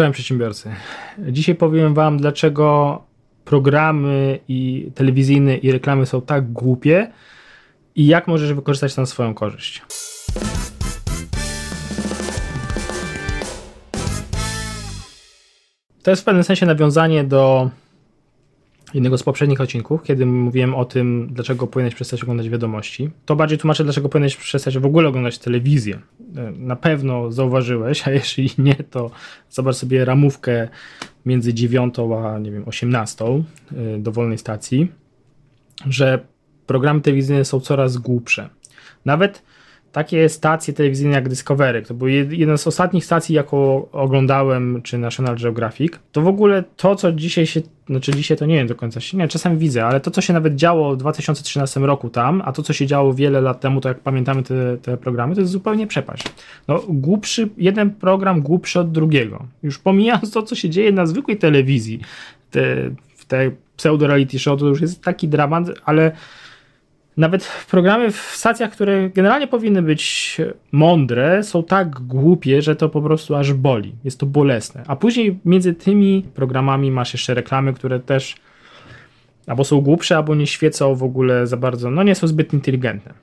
Czołem przedsiębiorcy. Dzisiaj powiem Wam, dlaczego programy i telewizyjne i reklamy są tak głupie i jak możesz wykorzystać na swoją korzyść. To jest w pewnym sensie nawiązanie do jednego z poprzednich odcinków, kiedy mówiłem o tym, dlaczego powinieneś przestać oglądać wiadomości. To bardziej tłumaczę, dlaczego powinieneś przestać w ogóle oglądać telewizję. E, na pewno zauważyłeś, a jeśli nie, to zobacz sobie ramówkę między 9 a nie wiem, 18 e, dowolnej stacji, że programy telewizyjne są coraz głupsze. Nawet takie stacje telewizyjne jak Discovery, to był jeden z ostatnich stacji, jaką oglądałem, czy National Geographic, to w ogóle to, co dzisiaj się, znaczy dzisiaj to nie wiem do końca, nie, czasami widzę, ale to, co się nawet działo w 2013 roku tam, a to, co się działo wiele lat temu, to jak pamiętamy te, te programy, to jest zupełnie przepaść. No, głupszy, jeden program głupszy od drugiego. Już pomijając to, co się dzieje na zwykłej telewizji, te, te pseudo-reality show, to już jest taki dramat, ale nawet programy w stacjach, które generalnie powinny być mądre, są tak głupie, że to po prostu aż boli. Jest to bolesne. A później między tymi programami masz jeszcze reklamy, które też albo są głupsze, albo nie świecą w ogóle za bardzo, no nie są zbyt inteligentne.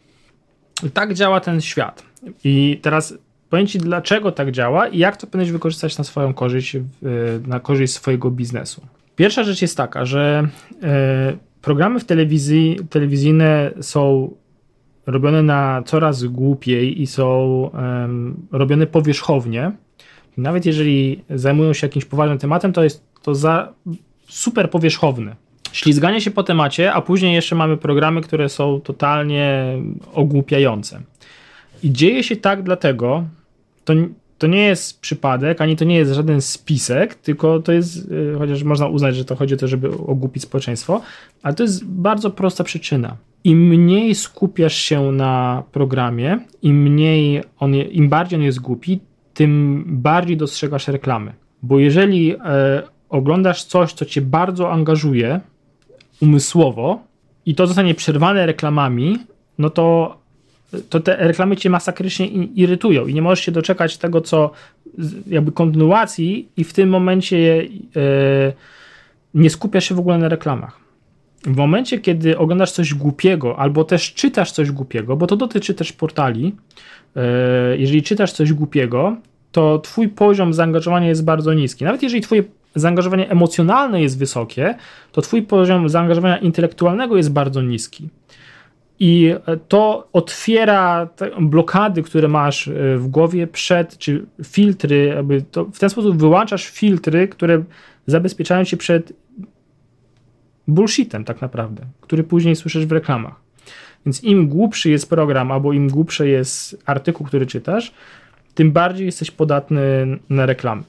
Tak działa ten świat. I teraz powiem Ci, dlaczego tak działa i jak to powinieneś wykorzystać na swoją korzyść, na korzyść swojego biznesu. Pierwsza rzecz jest taka, że e, programy w telewizji, telewizyjne są robione na coraz głupiej i są um, robione powierzchownie. Nawet jeżeli zajmują się jakimś poważnym tematem, to jest to za super powierzchowne. Ślizganie się po temacie, a później jeszcze mamy programy, które są totalnie ogłupiające. I dzieje się tak dlatego, to to nie jest przypadek, ani to nie jest żaden spisek, tylko to jest, y, chociaż można uznać, że to chodzi o to, żeby ogłupić społeczeństwo, ale to jest bardzo prosta przyczyna. Im mniej skupiasz się na programie, im mniej on, im bardziej on jest głupi, tym bardziej dostrzegasz reklamy. Bo jeżeli e, oglądasz coś, co cię bardzo angażuje umysłowo i to zostanie przerwane reklamami, no to to te reklamy cię masakrycznie irytują i nie możesz się doczekać tego, co jakby kontynuacji i w tym momencie yy, nie skupiasz się w ogóle na reklamach. W momencie, kiedy oglądasz coś głupiego albo też czytasz coś głupiego, bo to dotyczy też portali, yy, jeżeli czytasz coś głupiego, to twój poziom zaangażowania jest bardzo niski. Nawet jeżeli twoje zaangażowanie emocjonalne jest wysokie, to twój poziom zaangażowania intelektualnego jest bardzo niski. I to otwiera blokady, które masz e, w głowie przed, czy filtry, aby to, w ten sposób wyłączasz filtry, które zabezpieczają cię przed bullshitem tak naprawdę, który później słyszysz w reklamach. Więc im głupszy jest program, albo im głupszy jest artykuł, który czytasz, tym bardziej jesteś podatny na reklamy.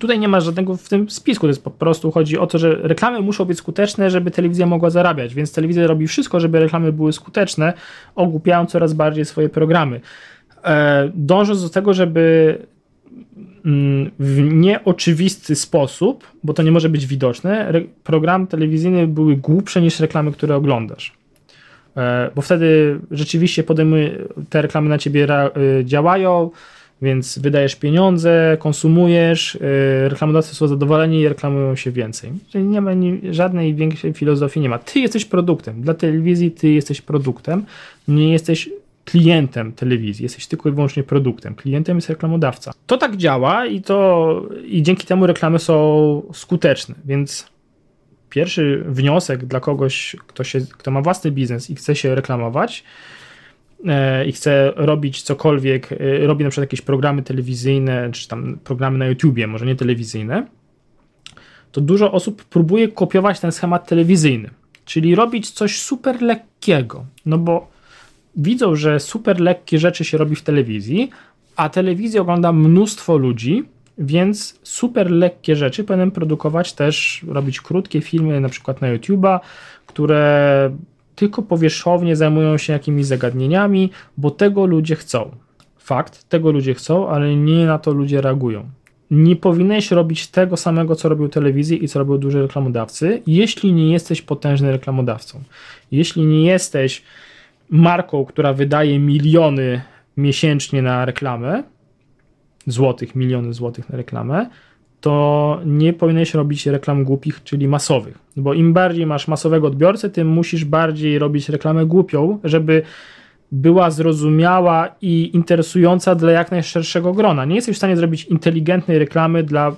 Tutaj nie ma żadnego w tym spisku, to jest po prostu chodzi o to, że reklamy muszą być skuteczne, żeby telewizja mogła zarabiać, więc telewizja robi wszystko, żeby reklamy były skuteczne, ogłupiając coraz bardziej swoje programy. E, dążąc do tego, żeby mm, w nieoczywisty sposób, bo to nie może być widoczne, programy telewizyjne były głupsze niż reklamy, które oglądasz. E, bo wtedy rzeczywiście podejmuje, te reklamy na ciebie e, działają, więc wydajesz pieniądze, konsumujesz, yy, reklamodawcy są zadowoleni i reklamują się więcej. Czyli nie ma żadnej większej filozofii, nie ma. Ty jesteś produktem. Dla telewizji ty jesteś produktem, nie jesteś klientem telewizji, jesteś tylko i wyłącznie produktem. Klientem jest reklamodawca. To tak działa i to i dzięki temu reklamy są skuteczne, więc pierwszy wniosek dla kogoś, kto, się, kto ma własny biznes i chce się reklamować, i chce robić cokolwiek, e, robi na przykład jakieś programy telewizyjne, czy tam programy na YouTubie, może nie telewizyjne, to dużo osób próbuje kopiować ten schemat telewizyjny, czyli robić coś super lekkiego, no bo widzą, że super lekkie rzeczy się robi w telewizji, a telewizję ogląda mnóstwo ludzi, więc super lekkie rzeczy powinien produkować też, robić krótkie filmy, na przykład na YouTube'a, które tylko powierzchownie zajmują się jakimiś zagadnieniami, bo tego ludzie chcą. Fakt, tego ludzie chcą, ale nie na to ludzie reagują. Nie powinieneś robić tego samego, co robią telewizje i co robią duże reklamodawcy, jeśli nie jesteś potężnym reklamodawcą. Jeśli nie jesteś marką, która wydaje miliony miesięcznie na reklamę, złotych, miliony złotych na reklamę, to nie powinieneś robić reklam głupich, czyli masowych. Bo im bardziej masz masowego odbiorcę, tym musisz bardziej robić reklamę głupią, żeby była zrozumiała i interesująca dla jak najszerszego grona. Nie jesteś w stanie zrobić inteligentnej reklamy dla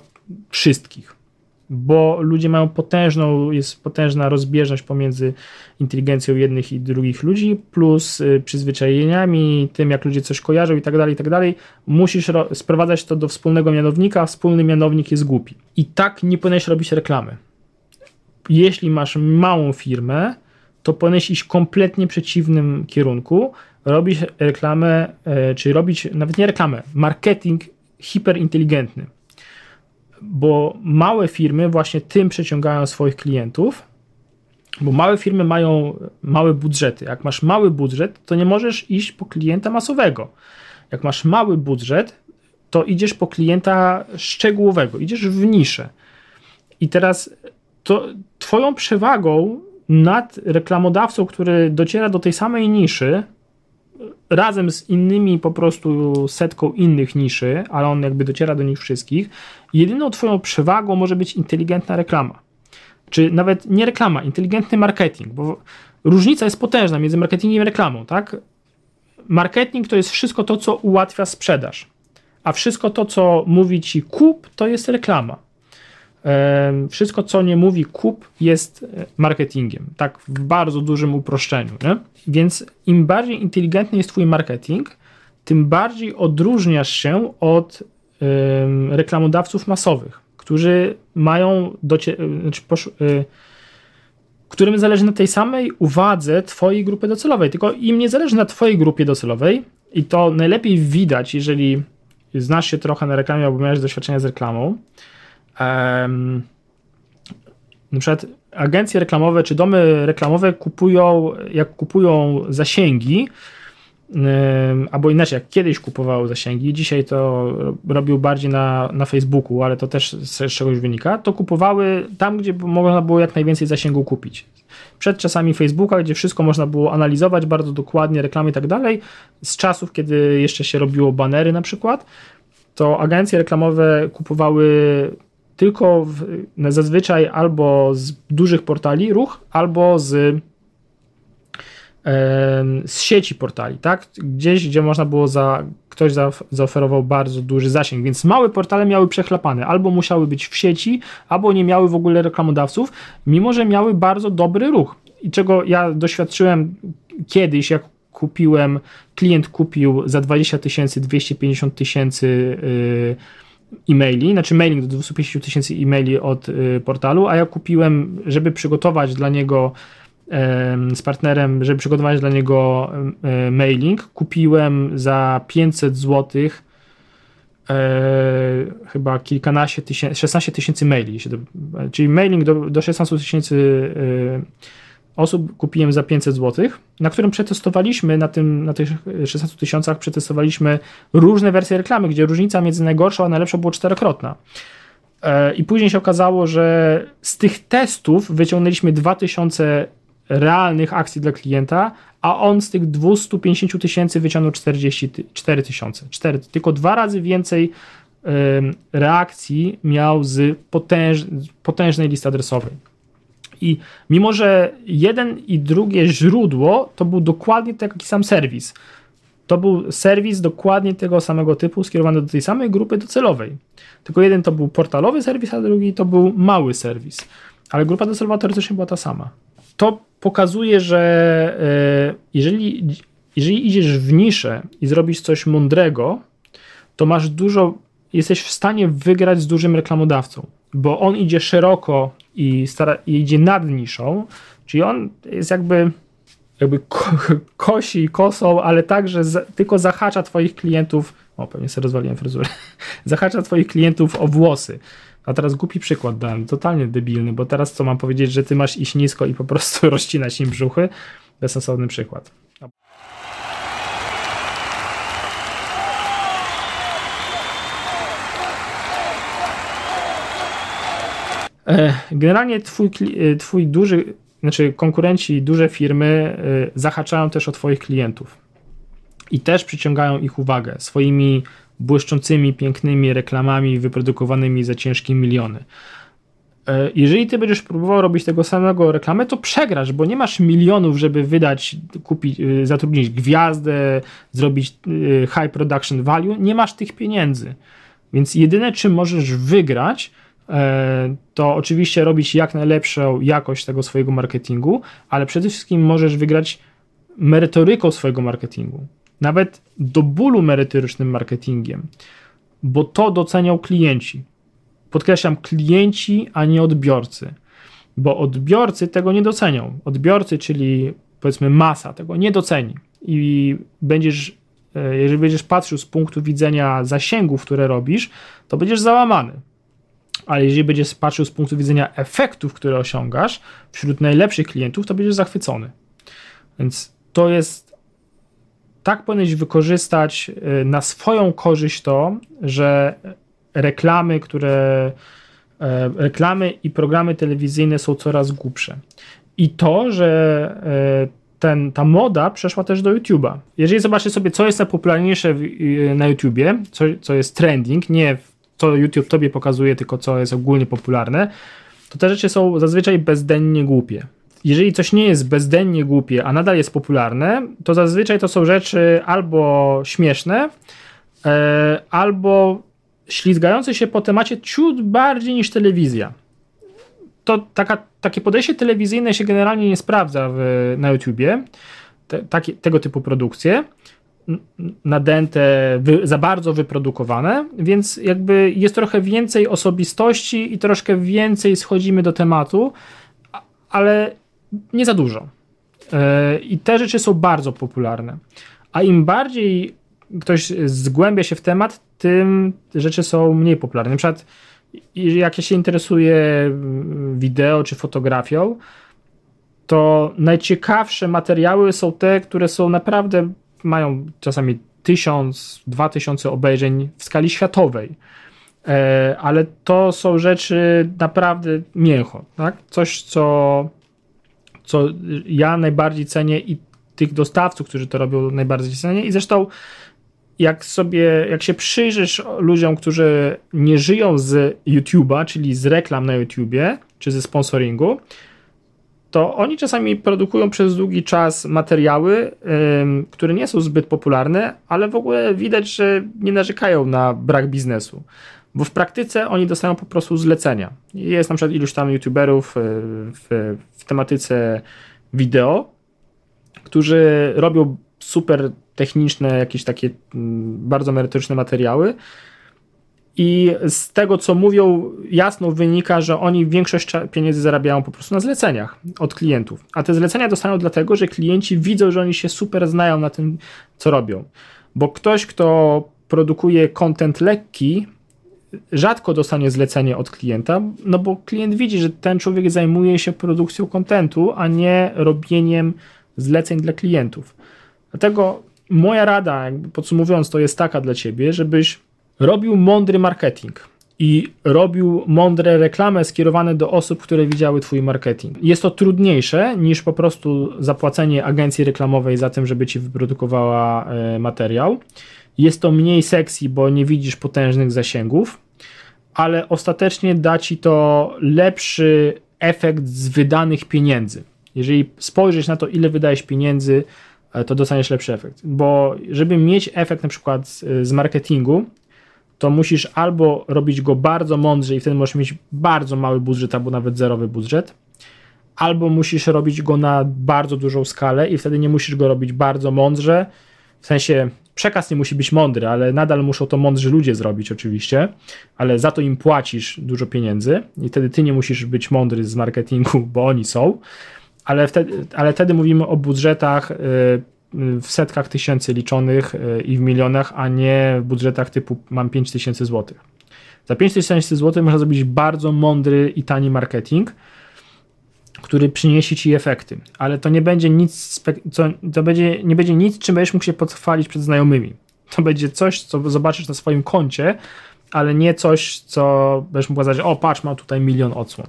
wszystkich bo ludzie mają potężną, jest potężna rozbieżność pomiędzy inteligencją jednych i drugich ludzi, plus y, przyzwyczajeniami, tym jak ludzie coś kojarzą i tak dalej, i tak dalej. Musisz sprowadzać to do wspólnego mianownika, a wspólny mianownik jest głupi. I tak nie powinieneś robić reklamy. Jeśli masz małą firmę, to powinieneś iść kompletnie przeciwnym kierunku, robić reklamę, e, czy robić nawet nie reklamę, marketing hiperinteligentny bo małe firmy właśnie tym przeciągają swoich klientów, bo małe firmy mają małe budżety. Jak masz mały budżet, to nie możesz iść po klienta masowego. Jak masz mały budżet, to idziesz po klienta szczegółowego, idziesz w niszę. I teraz to twoją przewagą nad reklamodawcą, który dociera do tej samej niszy, razem z innymi po prostu setką innych niszy, ale on jakby dociera do nich wszystkich, jedyną twoją przewagą może być inteligentna reklama. Czy nawet nie reklama, inteligentny marketing, bo różnica jest potężna między marketingiem i reklamą, tak? Marketing to jest wszystko to, co ułatwia sprzedaż, a wszystko to, co mówi ci kup, to jest reklama. Wszystko, co nie mówi kup, jest e, marketingiem, tak w bardzo dużym uproszczeniu. Nie? Więc im bardziej inteligentny jest Twój marketing, tym bardziej odróżniasz się od reklamodawców masowych, którzy mają, docie- znaczy y, którym zależy na tej samej uwadze Twojej grupy docelowej. Tylko im nie zależy na Twojej grupie docelowej i to najlepiej widać, jeżeli znasz się trochę na reklamie albo miałeś doświadczenia z reklamą. Um, na przykład agencje reklamowe czy domy reklamowe kupują, jak kupują zasięgi, albo inaczej, jak kiedyś kupowały zasięgi, dzisiaj to robił bardziej na, na Facebooku, ale to też z czegoś wynika, to kupowały tam, gdzie można było jak najwięcej zasięgu kupić. Przed czasami Facebooka, gdzie wszystko można było analizować bardzo dokładnie, reklamy i tak dalej, z czasów, kiedy jeszcze się robiło banery na przykład, to agencje reklamowe kupowały tylko w, zazwyczaj albo z dużych portali ruch, albo z z sieci portali, tak? Gdzieś, gdzie można było za, ktoś za, zaoferował bardzo duży zasięg, więc małe portale miały przechlapane, albo musiały być w sieci, albo nie miały w ogóle reklamodawców, mimo że miały bardzo dobry ruch. I czego ja doświadczyłem kiedyś, jak kupiłem, klient kupił za 20 tysięcy, 250 tysięcy yy, e-maili, znaczy mailing do 250 tysięcy e-maili od yy, portalu, a ja kupiłem, żeby przygotować dla niego z partnerem, żeby przygotować dla niego mailing. Kupiłem za 500 zł e, chyba kilkanaście tysięcy, 16 tysięcy maili, czyli mailing do, do 16 tysięcy e, osób kupiłem za 500 zł, na którym przetestowaliśmy, na, tym, na tych 16 tysiącach przetestowaliśmy różne wersje reklamy, gdzie różnica między najgorszą a najlepszą była czterokrotna. E, I później się okazało, że z tych testów wyciągnęliśmy 2000 realnych akcji dla klienta, a on z tych 250 tysięcy wyciągnął 44 tysiące. Tylko dwa razy więcej reakcji miał z potęż, potężnej listy adresowej. I mimo, że jeden i drugie źródło to był dokładnie taki sam serwis. To był serwis dokładnie tego samego typu, skierowany do tej samej grupy docelowej. Tylko jeden to był portalowy serwis, a drugi to był mały serwis. Ale grupa docelowa teoretycznie była ta sama. To pokazuje, że e, jeżeli, jeżeli idziesz w niszę i zrobisz coś mądrego, to masz dużo, jesteś w stanie wygrać z dużym reklamodawcą, bo on idzie szeroko i, stara, idzie nad niszą, czyli on jest jakby jakby ko kosi kosą, ale także za, tylko zahacza twoich klientów, o pewnie sobie rozwaliłem fryzurę, zahacza twoich klientów o włosy. A teraz głupi przykład dałem, totalnie debilny, bo teraz co mam powiedzieć, że ty masz iść nisko i po prostu rozcinać im brzuchy? Bezsensowny przykład. E, generalnie twój, e, twój duży, znaczy konkurenci, duże firmy e, zahaczają też o twoich klientów i też przyciągają ich uwagę swoimi błyszczącymi, pięknymi reklamami wyprodukowanymi za ciężkie miliony. E, jeżeli ty będziesz próbował robić tego samego reklamę, to przegrasz, bo nie masz milionów, żeby wydać, kupić, e, zatrudnić gwiazdę, zrobić e, high production value. Nie masz tych pieniędzy. Więc jedyne, czym możesz wygrać, to oczywiście robić jak najlepszą jakość tego swojego marketingu, ale przede wszystkim możesz wygrać merytoryką swojego marketingu. Nawet do bólu merytorycznym marketingiem, bo to docenią klienci. Podkreślam, klienci, a nie odbiorcy, bo odbiorcy tego nie docenią. Odbiorcy, czyli powiedzmy masa, tego nie doceni. I będziesz, e, jeżeli będziesz patrzył z punktu widzenia zasięgów, które robisz, to będziesz załamany. Ale jeżeli będziesz patrzył z punktu widzenia efektów, które osiągasz wśród najlepszych klientów, to będziesz zachwycony. Więc to jest tak powinieneś wykorzystać e, na swoją korzyść to, że reklamy, które e, reklamy i programy telewizyjne są coraz głupsze. I to, że e, ten, ta moda przeszła też do YouTube'a. Jeżeli zobaczysz sobie, co jest najpopularniejsze na YouTubie, co, co jest trending, nie co YouTube tobie pokazuje, tylko co jest ogólnie popularne, to te rzeczy są zazwyczaj bezdennie głupie. Jeżeli coś nie jest bezdennie głupie, a nadal jest popularne, to zazwyczaj to są rzeczy albo śmieszne, e, albo ślizgający się po temacie ciut bardziej niż telewizja. To taka, takie podejście telewizyjne się generalnie nie sprawdza w, na YouTubie, te, takie, tego typu produkcje nadęte, wy, za bardzo wyprodukowane, więc jakby jest trochę więcej osobistości i troszkę więcej schodzimy do tematu, ale nie za dużo. Yy, I te rzeczy są bardzo popularne. A im bardziej ktoś zgłębia się w temat, tym rzeczy są mniej popularne. Na przykład, jak ja się interesuję wideo czy fotografią, to najciekawsze materiały są te, które są naprawdę, mają czasami tysiąc, dwa tysiące obejrzeń w skali światowej. E, ale to są rzeczy naprawdę mięcho, tak? Coś, co, co ja najbardziej cenię i tych dostawców, którzy to robią, najbardziej cenię. I zresztą jak sobie, jak się przyjrzysz ludziom, którzy nie żyją z YouTube'a, czyli z reklam na YouTubie, czy ze sponsoringu, to oni czasami produkują przez długi czas materiały, które nie są zbyt popularne, ale w ogóle widać, że nie narzekają na brak biznesu. Bo w praktyce oni dostają po prostu zlecenia. Jest na przykład iluś tam YouTuberów y, w, w tematyce wideo, którzy robią super techniczne, jakieś takie mm, bardzo merytoryczne materiały. I z tego, co mówią, jasno wynika, że oni większość pieniędzy zarabiają po prostu na zleceniach od klientów. A te zlecenia dostają dlatego, że klienci widzą, że oni się super znają na tym, co robią. Bo ktoś, kto produkuje content lekki, rzadko dostanie zlecenie od klienta, no bo klient widzi, że ten człowiek zajmuje się produkcją kontentu, a nie robieniem zleceń dla klientów. Dlatego moja rada, podsumowując, to jest taka dla ciebie, żebyś robił mądry marketing i robił mądre reklamy skierowane do osób, które widziały Twój marketing. Jest to trudniejsze niż po prostu zapłacenie agencji reklamowej za tym, żeby Ci wyprodukowała e, materiał. Jest to mniej sexy, bo nie widzisz potężnych zasięgów, ale ostatecznie da Ci to lepszy efekt z wydanych pieniędzy. Jeżeli spojrzysz na to, ile wydajesz pieniędzy, e, to dostaniesz lepszy efekt. Bo żeby mieć efekt na przykład z marketingu, to musisz albo robić go bardzo mądrze i wtedy możesz mieć bardzo mały budżet albo nawet zerowy budżet, albo musisz robić go na bardzo dużą skalę i wtedy nie musisz go robić bardzo mądrze, w sensie przekaz nie musi być mądry, ale nadal muszą to mądrzy ludzie zrobić oczywiście, ale za to im płacisz dużo pieniędzy i wtedy ty nie musisz być mądry z marketingu, bo oni są, ale wtedy, ale wtedy mówimy o budżetach y, w setkach tysięcy liczonych y, i w milionach, a nie w budżetach typu mam 5 tysięcy złotych. Za 5 tysięcy złotych można zrobić bardzo mądry i tani marketing, który przyniesie ci efekty, ale to nie będzie nic, co, to będzie, nie będzie nic, czym będziesz mógł się pochwalić przed znajomymi. To będzie coś, co zobaczysz na swoim koncie, ale nie coś, co będziesz mógł powiedzieć, o patrz, mam tutaj milion odsłon.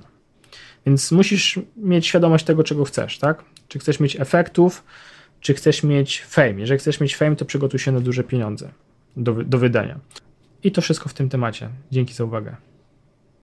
Więc musisz mieć świadomość tego, czego chcesz, tak? Czy chcesz mieć efektów, czy chcesz mieć fame. Jeżeli chcesz mieć fame, to przygotuj się na duże pieniądze. do, do wydania. I to wszystko w tym temacie. Dzięki za uwagę.